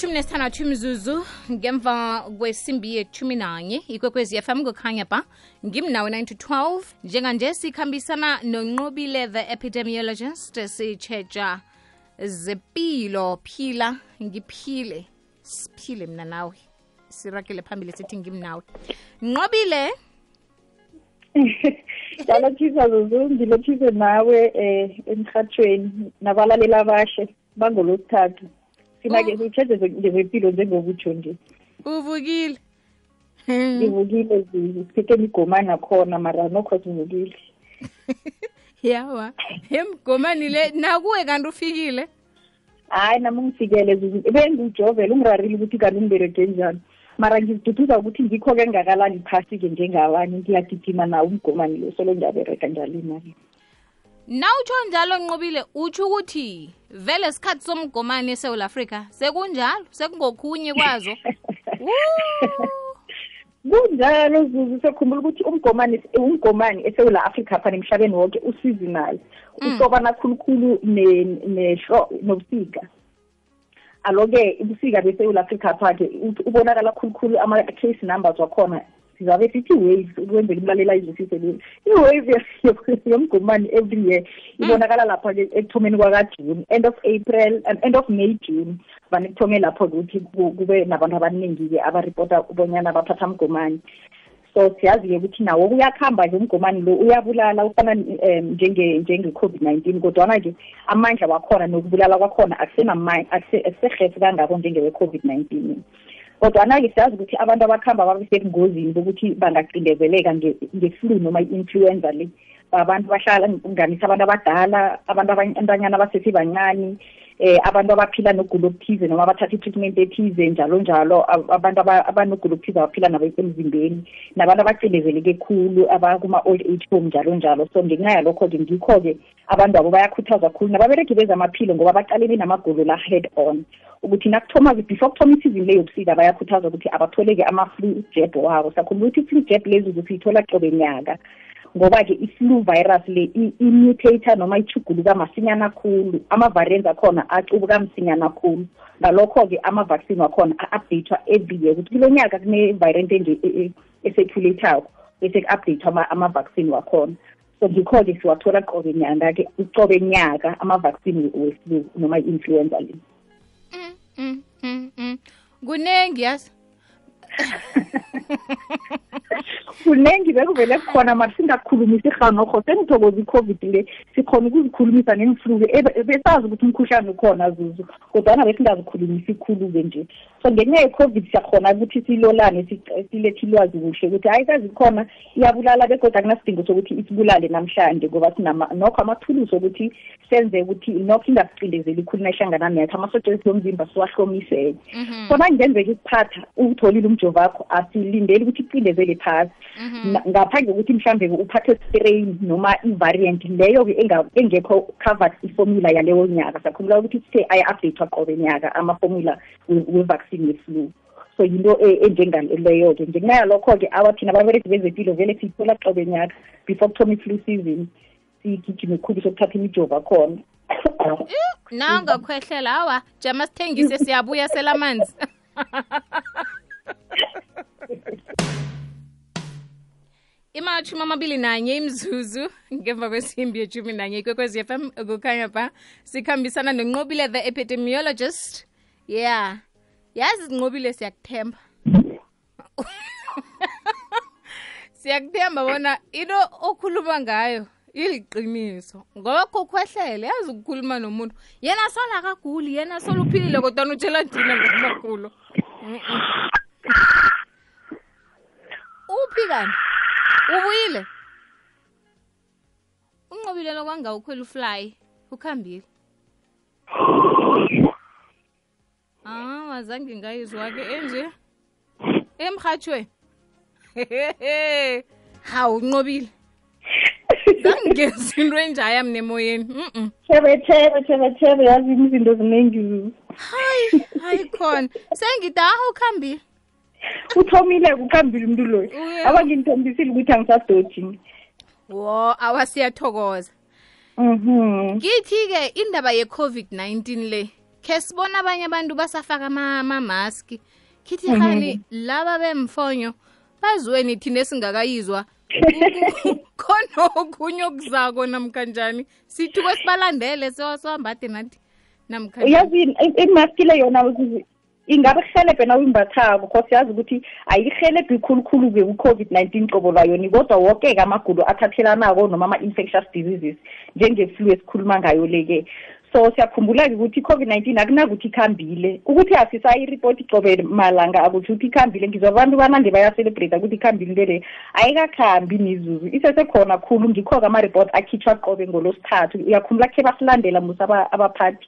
ilitshumi nesithandathu imzuzu ngemva kwesimbi yethumi nanye ikwekwezi fm kukhanya ba ngimnawe 9 to 12 njenganje sikhambisana nonqobile the epidemiologist sitshetsha zepilo phila ngiphile siphile mna nawe. Sirakele phambili sithi ngimnawe. Nqobile ngalothisa zuzu ngilothise nawe um emhathweni nabalaleli abashe bangolosithathu thina-ke sitsheze ngezempilo njengokutsho nje uvukile. Ngivukile zuzu siphethe imigomani nakhona mara nokho sivukile yawa. Emgomani le nakuwe kanti ufikile? Hayi nami ungifikele bengijovele ungirarile ukuthi kanti ungiberege njani. Mara ngiziduduza ukuthi ngikho-ke ngingakalali phasi-ke njengabanye ngiyagijima nawo umgomani lo solo ngiyabereka njalo imali. Nawutsho njalo nqobile utsho ukuthi vele isikhathi somgomani esewula afrika sekunjalo sekungokhunye kwazo. Kunjalo zuzu sekhumbula ukuthi umgomani umgomani esewula afrika phana emhlabeni wonke useasonal uhlobana khulukhulu nobusika. Alo-ke ubusika besewula afrika pha-ke ubonakala khulukhulu ama-case numbers wakhona. sizabe sithi waves ukwenzela umlalela izwisise leli i-wave yomgomani every year ibonakala lapha-ke ekuthomeni kwakajune end of april um, end of may june. Vane kuthome lapho-ke ukuthi kube nabantu abaningi-ke abaripota ubonyana baphatha mgomani. So siyazi-ke ukuthi nawo uyakuhamba nje umgomani lo uyabulala ufana um njenge-covid-19 kodwana-ke amandla wakhona nokubulala kwakhona akusehefu kangako njengewe-covid-19 kodwana siyazi ukuthi abantu abakuhamba babesebungozini bokuthi bangacindezeleka nge-flu noma i-influenza le. Abantu bahlala nganisa abantu abadala abantu abantanyana abasesibancane eh abantu abaphila nogula okuthize noma abathatha i-treatment ethize njalo njalo abantu abanogula okuthize abaphila nabo emzimbeni. Nabantu abacindezeleke khulu abakuma-old age home njalo njalo. So ngenxa yalokho-ke ngikho-ke abantu abo bayakhuthazwa khulu nababereki bezamaphilo ngoba baqalene namagulo la head on. Ukuthi nakuthoma-ke before kuthoma isizini le yobusika bayakhuthazwa ukuthi abatholeke ama-flu jab wabo. Sakhumbula ukuthi i-flu jab lezi siyithola qobe nyaka. Ngoba-ke i-flu virus le i-mutator noma ichuguluka masinyana khulu. Ama-variants akhona acubuka msinyana khulu. Ngalokho-ke ama-vaccine wakhona a-updatethwa every year. Ukuthi kulo nyaka kune-variant enje eseculator-ko bese ku-updatethwa ama-vaccine wakhona. So ngikho-ke siwathola qobe nyanga-ke qobe nyaka ama-vaccine we-flu noma i-influenza le. Kunengi yazi? Kunengi bekuvele kukhona mara singakhulumisi irhanokho sengithokoza i-covid le. Sikhona ukuzikhulumisa nemflu-ke besazi ukuthi umkhuhlane ukhona zuzu kodwana besingazikhulumisi ikhulu-ke nje. So ngenxa ye-covid siyakhona ukuthi silolane silethe ilwazi kuhle ukuthi hayi kazi khona iyabulala begodwa akunasidingo sokuthi isibulale namhlanje ngoba nokho amathulusi okuthi senze ukuthi nokho ingasicindezeli khulu nayihlangana netho amasotsha omzimba siwahlomiseke so nangenzeka ikuphatha uwutholile umjovo wakho asilindeli ukuthi icindezele phasi. Ngaphandle kokuthi mhlambe uphathe strain noma i-variant leyo-ke engekho covered iformula yaleyo nyaka. Sakhumbula ukuthi sithe aya-updatethwa qobe nyaka amaformula we-vaccine ye-flu so yinto enjengaleyo-ke ngenxa yalokho-ke abathina ababereki bezempilo vele siyithola qobe nyaka before kuthoma i-flu season sigijime khulu sokuthatha imijovo akhona nangakhwehlela awa jama sithengise siyabuya selamanzi. imatshumi amabili nanye imzuzu ngemva kwesimbi yeshumi nanye ikwekwezi FM kukhanya ba sikhambisana nonqobile the epidemiologist. Yeah. Yazi nqobile siyakuthemba. Siyakuthemba bona into okhuluma ngayo iliqiniso. Ngoba kukhwehlele yazi ukukhuluma nomuntu. Yena sola akaguli yena sola uphilile kodwa utshela thina ngomakhulu uphi kanti? Ubuyile unqobile lokwanga ukhwela ufly ukhambile. Ah wazange ngayizwa-ke enje? Emhatshweni hawu unqobile. Zangenza into enjaya mna emoyeni mm thebe thebe thebe thebe yazi izinto ziningi hayi hayi khona. Sengithi aha ukhambile. Uthomile kukhambile umuntu loyo. Uye. aba ngimthombisile ukuthi angisasidojini wo awasiyathokoza mhm. Ngithi-ke indaba ye-covid-19 le khe sibona abanye abantu basafaka amamaski khithi hani laba bemfonyo bazweni thina esingakayizwa khona okunye okuzako namkanjani sithi kwesibalandele sewasambade nathi namkha yazi imaski le yona ingabe kuhelebhe na uyimbathako cause yazi ukuthi ayihelebhi khulukhulu-ke ku-covid-19 qobo lwayoni kodwa woke-ke amagulo athathelanako noma ama-infectious diseases njenge-flu esikhuluma ngayo le-ke so siyakhumbula-ke ukuthi i-covid-19 akunakuthi ikhambile. Ukuthi asisayiripoti qobe malanga akutsho ukuthi ikhambile. Ngizwa abantu banande bayacelebrate ukuthi ikhambile into le. Ayikakhambi mizuzu isesekhona khulu. Ngikho-ke ama-report akhitshwa qobe ngolosithathu uyakhumbula khe basilandela musa abaphathi.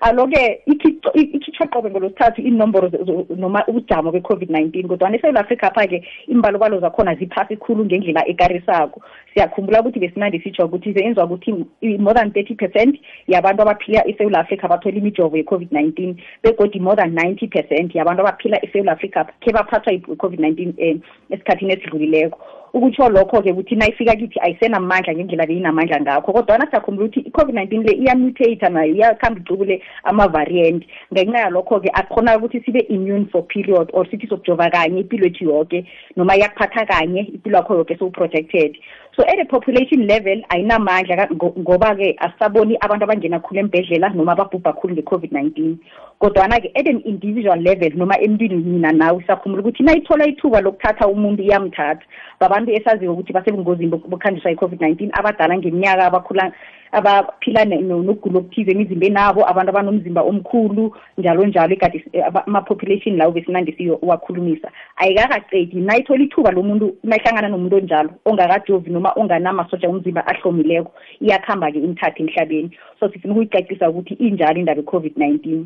Alo-ke ikhitshwa qobe ngolosithathu inomboro noma ubujamo be-covid-19 kodwa esewula afrika pha-ke imbalobalo zakhona ziphasi khulu ngendlela ekarisako. Siyakhumbula ukuthi besinande sitsho ukuthi senziwa ukuthi more than thirty percent yabantu abaphila esewula afrika bathola imijovo ye-covid-19 begodi more than ninety percent yabantu abaphila esewula afrika khe baphathwa yi-covid-19 um esikhathini esidlulileko. Ukutsho lokho-ke ukuthi nayifika kithi ayisenamandla ngendlela beyinamandla ngakho. Kodwana siyakhumbula ukuthi i-covid-19 le iyamutate nayo iyakhamba icubule ama-variant. Ngenxa yalokho-ke akukhona ukuthi sibe immune for period or sithi sokujova kanye impilo ethu yoke noma iyakuphatha kanye impilo yakho yoke sowu-protected. So at a population level ayinamandla ngoba-ke asisaboni abantu abangena khulu embhedlela noma ababhubha khulu nge-covid-19. Kodwana-ke at an individual level noma emntwini mina nawe siyakhumbula ukuthi nayithola ithuba lokuthatha umuntu iyamthatha. Babantu esaziyo ukuthi basebungozini bokukhanjiswa i-covid-19 abadala ngeminyaka abakhula abaphila nokugula okuthize emizimbeni abo abantu abanomzimba omkhulu njalo njalo ikade ama-population lawo besinande siyowakhulumisa. Ayikakaqedi nayithola ithuba lomuntu nayihlangana nomuntu onjalo ongakajovi noma onganamasotsha omzimba ahlomileko iyakuhamba-ke imthathe emhlabeni. So sifuna ukuyicacisa ukuthi injalo indaba e-covid-19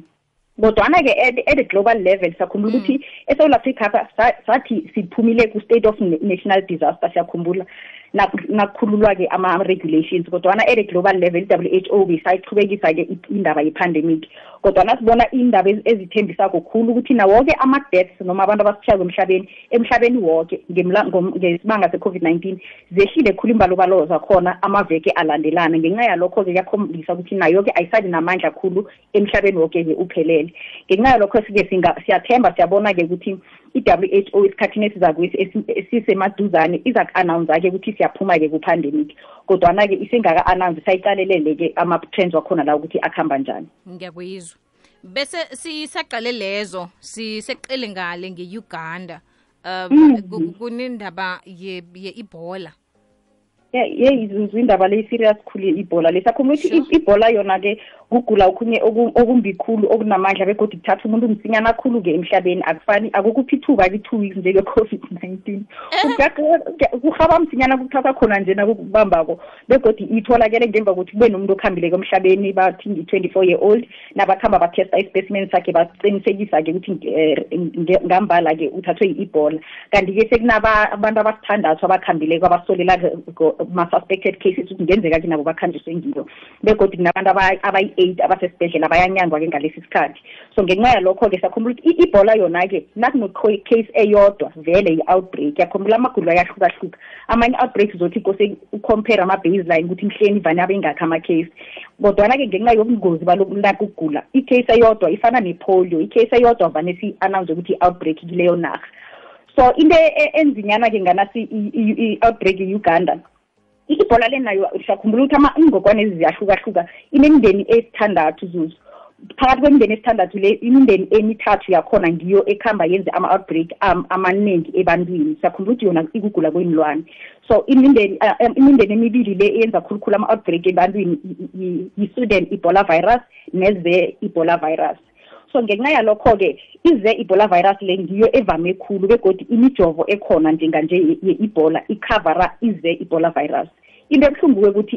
kodwana-ke at a global level sakhumbula ukuthi esouth africa sathi siphumile ku-state of national disaster siyakhumbula. Nakukhululwa-ke ama-regulations kodwana at a global level i-w h o besayichubekisa-ke indaba ye-pandemic. Kodwana sibona indaba ezithembisako khulu ukuthi nawoke ama-deaths noma abantu abasitshako emhlabeni emhlabeni woke ngesibanga se-covid-19 zehlile khulu imbalobalo zakhona amaveke alandelana. Ngenxa yalokho-ke kuyakhombisa ukuthi nayo-ke ayisabi namandla khulu emhlabeni woke-ke uphelele. Ngenxa yalokho-ke siyathemba siyabona-ke ukuthi i-w h o esikhathini esizakwesi esisemaduzane iza ku-announce-ke ukuthi siyaphuma-ke ku-pandemic kodwana-ke isengaka-announce sayiqalelele-ke ama-trends wakhona la ukuthi akuhamba njani. Ngiyakuyizwa. Bese sisaqale lezo siseqele ngale nge-uganda um kunendaba ye-ebola. Yeyizuzu indaba le serious khulu ibhola le. Sakhumbula ukuthi ibhola yona-ke kugula okhunye okumbi khulu okunamandla begodi kuthatha umuntu msinyana khulu-ke emhlabeni akufani akukuphi ithuba ki-two weeks njenge-covid-19 kurhaba msinyana kuthatha khona njena kukubambako begodi itholakele ngemva kokuthi kube nomuntu okhambileko emhlabeni bathi ngi-twenty-four year old nabakuhamba bathesta ispecimen sakhe baqinisekisa-ke ukuthi ngambala-ke uthathwe yi-ebola. Kanti-ke sekunabantu abasithandathu abakhambileko abasolela ma-suspected cases ukuthi kungenzeka-ke nabo bakhanjiswe ngilo begodi kunabantu abayi-eight abasesibhedlela bayanyangwa-ke ngalesi sikhathi so ngenxa yalokho-ke siyakhumbula ukuthi ibhola yona-ke nakune-case eyodwa vele yi-outbreak yakhumbula amagulo ayahlukahluka. Amanye outbreaks zothi kose ucompare ama-baseline ukuthi mhleni vane abengakho ama-case. Kodwana-ke ngenxa yobungozi balonaka ukugula i-case eyodwa ifana ne-polio i-case eyodwa vane si-announce ukuthi i-outbreak kileyo narha so into enzinyana-ke nganasi i-outbreak e-uganda ibhola le nayo siyakhumbula ukuthi ingogwane ziyahlukahluka imindeni esithandathu zuzu. Phakathi kwemindeni esithandathu le imindeni emithathu yakhona ngiyo ekuhamba yenze ama-outbreak amaningi ebantwini. Siyakhumbula ukuthi yona ikugula kwey'nlwane so imindeni imindeni emibili le eyenza khulukhulu ama-outbreak ebantwini yi-sudan ebola virus neze ebola virus. So ngenxa yalokho-ke ize ebola virus le ngiyo evame khulu begodi imijovo ekhona njenganje ye-ebola ikhavara ize ebola virus. Into ebuhlungu-ke ukuthi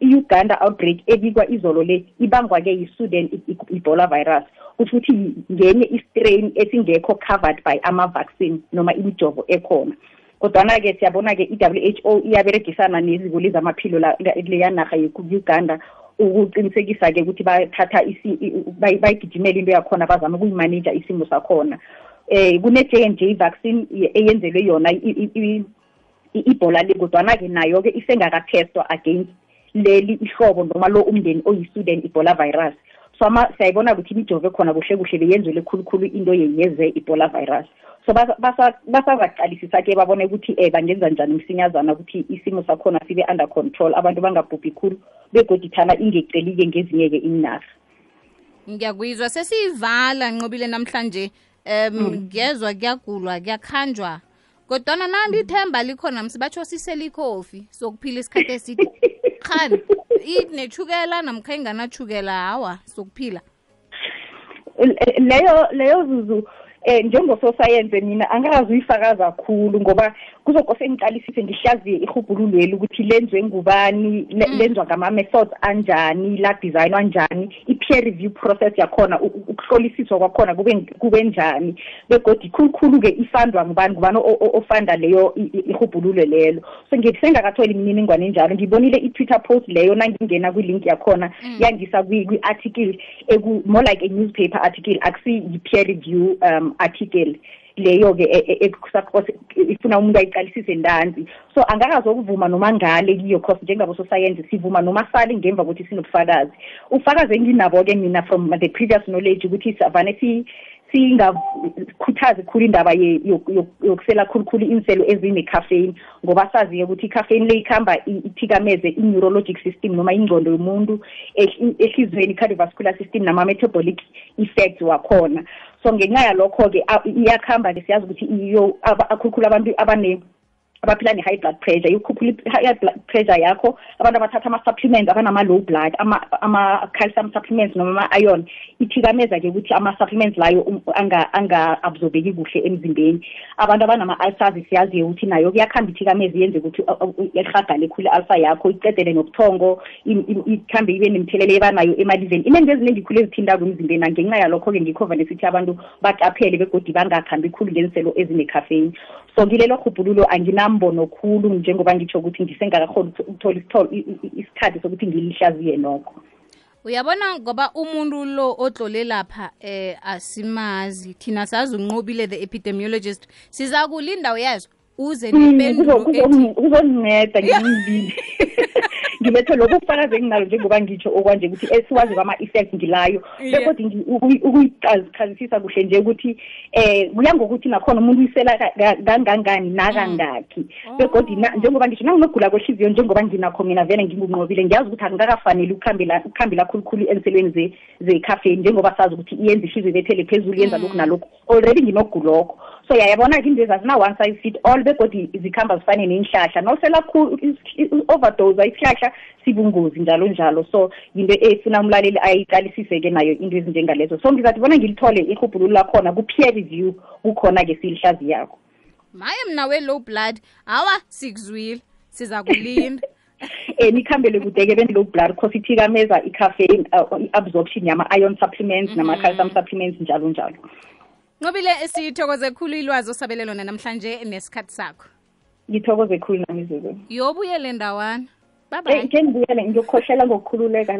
i-uganda outbreak ebikwa izolo le ibangwa-ke yi-sudan ebola virus. Kusho ukuthi ngenye i-strain esingekho covered by ama-vaccine noma imijovo ekhona. Kodwana-ke siyabona-ke i-w h o iyaberegisana neziko lezamaphilo leya narha ye-uganda. Ukuqinisekisa-ke ukuthi bathatha bayigijimele into yakhona bazame ukuyimanija isimo sakhona. Um kune-j and j vaccine eyenzelwe yona ibhola le kodwana-ke nayo-ke isengakathestwa against leli ihlobo noma lo umndeni oyi-student ebola virus. So ama siyayibona ukuthi imijovo ekhona kuhle kuhle beyenzele khulukhulu into yeze ebola virus. So basazaqalisisa ke babone ukuthi um bangenza njani msinyazana ukuthi isimo sakhona sibe under control abantu bangabhubhi khulu begodi thana ingeceli-ke ngezinye-ke iinarha. Ngiyakuyizwa sesiyivala nqobile namhlanje. Um ngezwa kuyagulwa kuyakhanjwa. Kodwana nandithemba likhona msibatsho siselikhofi sokuphila isikhathi eside. Khani inethukela namkha inganatshukela hawa sokuphila. Leyo leyo zuzu eh njengososayenze mina angakazi uyifakaza kakhulu ngoba kuzokose ngiqalisise ngihlaziye ihubhululweli ukuthi lenzwe ngubani lenzwa ngama-methods anjani la designwa njani i-peer review process yakhona ukuhlolisiswa kwakhona kube kube njani. Begodi khulukhulu-ke ifandwa ngubani ngubani ofanda leyo ihubhululwe lelo. So ngisengakatholi imininingwane enjalo ngibonile i-twitter post leyo nangingena kwilink yakhona yangisa kwi-article more like a newspaper article akusi yi-peer review um article leyo-ke ifuna umuntu ayiqalisise ndanzi so angakazokuvuma noma ngale kiyo cause njengabososayensi sivuma noma sali ngemva kokuthi sinobufakazi. Ubufakazi enginabo-ke mina from the previous knowledge ukuthi savane singakhuthazi khulu indaba yokusela khulukhulu inselo ezine-caffeine ngoba sazi-ke ukuthi i-caffeine le ikhamba ithikameze i-neurologic system noma ingcondo yomuntu ehliziyweni i-cardiovascular system nama-metabolic effects wakhona. So ngenxa yalokho-ke iyakuhamba-ke siyazi ukuthi iyo khulukhulu abantu abane abaphila ne-high blood pressure ikhuphula i-high blood pressure yakho. Abantu abathatha ama-supplements abanama-low blood ama-calcium supplements noma ama-iron. Ithikameza-ke ukuthi ama-supplements layo anga-absorbeki kuhle emzimbeni. Abantu abanama-ulcers siyazi-ke ukuthi nayo kuyakhamba ithikameza yenze ukuthi ihagale khulu i-ulcer yakho icedele nobuthongo ikhambe ibe nemthelelo ebanayo emaliveni ininto eziningi khulu ezithintako emzimbeni ngenxa yalokho-ke ngikho vane sithi abantu baqaphele begodi bangakhambi khulu ngenselo ezine-caffeine so kilelo hubhululo anginambono khulu njengoba ngitsho ukuthi ngisengakakhoni ukuthola isikhathi sokuthi ngilihlaziye nokho. Uyabona ngoba umuntu lo otlole lapha eh asimazi thina sazi unqobile the epidemiologist. Siza kulinda uyazo uze nempendulo uzonginceda ngimibili ngibethe lokhu kufakaze enginalo njengoba ngitsho okwanje ukuthi esiwazi kwama-effect ngilayo. Bekodwa ukuyichazisisa kuhle nje ukuthi eh kuya ngokuthi nakhona umuntu uyisela kangangani nakangakhi. Begodi njengoba ngisho nanginogula kwehliziyo njengoba nginakho mina vele ngingunqobile ngiyazi ukuthi akungakafanele ukuhambela khulukhulu enselweni ze-caffeine njengoba sazi ukuthi iyenza ihliziyo ibethele phezulu yenza lokhu nalokhu. Already nginogulokho so yayabona-ke into ezazina one size fit all begodi zikhamba zifane ney'nhlahla nosela overdose isihlahla sibungozi njalo njalo. So yinto efuna umlaleli ayiqalisise-ke nayo into ezinjengalezo. So ngizathi bona ngilithole ihubhululo lakhona ku-peer review kukhona-ke silihlazi yakho. Maye mna we-low blood hawa sikuzwile siza kulinda. Um nikhambele kude-ke beni-low blood cause ithikameza i-caffeine i-absorption yama-iron supplements nama-calcium supplements njalo njalo. Ncobile sithokoze khulu ilwazi osabele lona namhlanje nesikhathi sakho. Ngithokoze khulu nami zuzu yobuyele ndawana. Bye nje ngibuyele ngiyokhohlela ngokukhululeka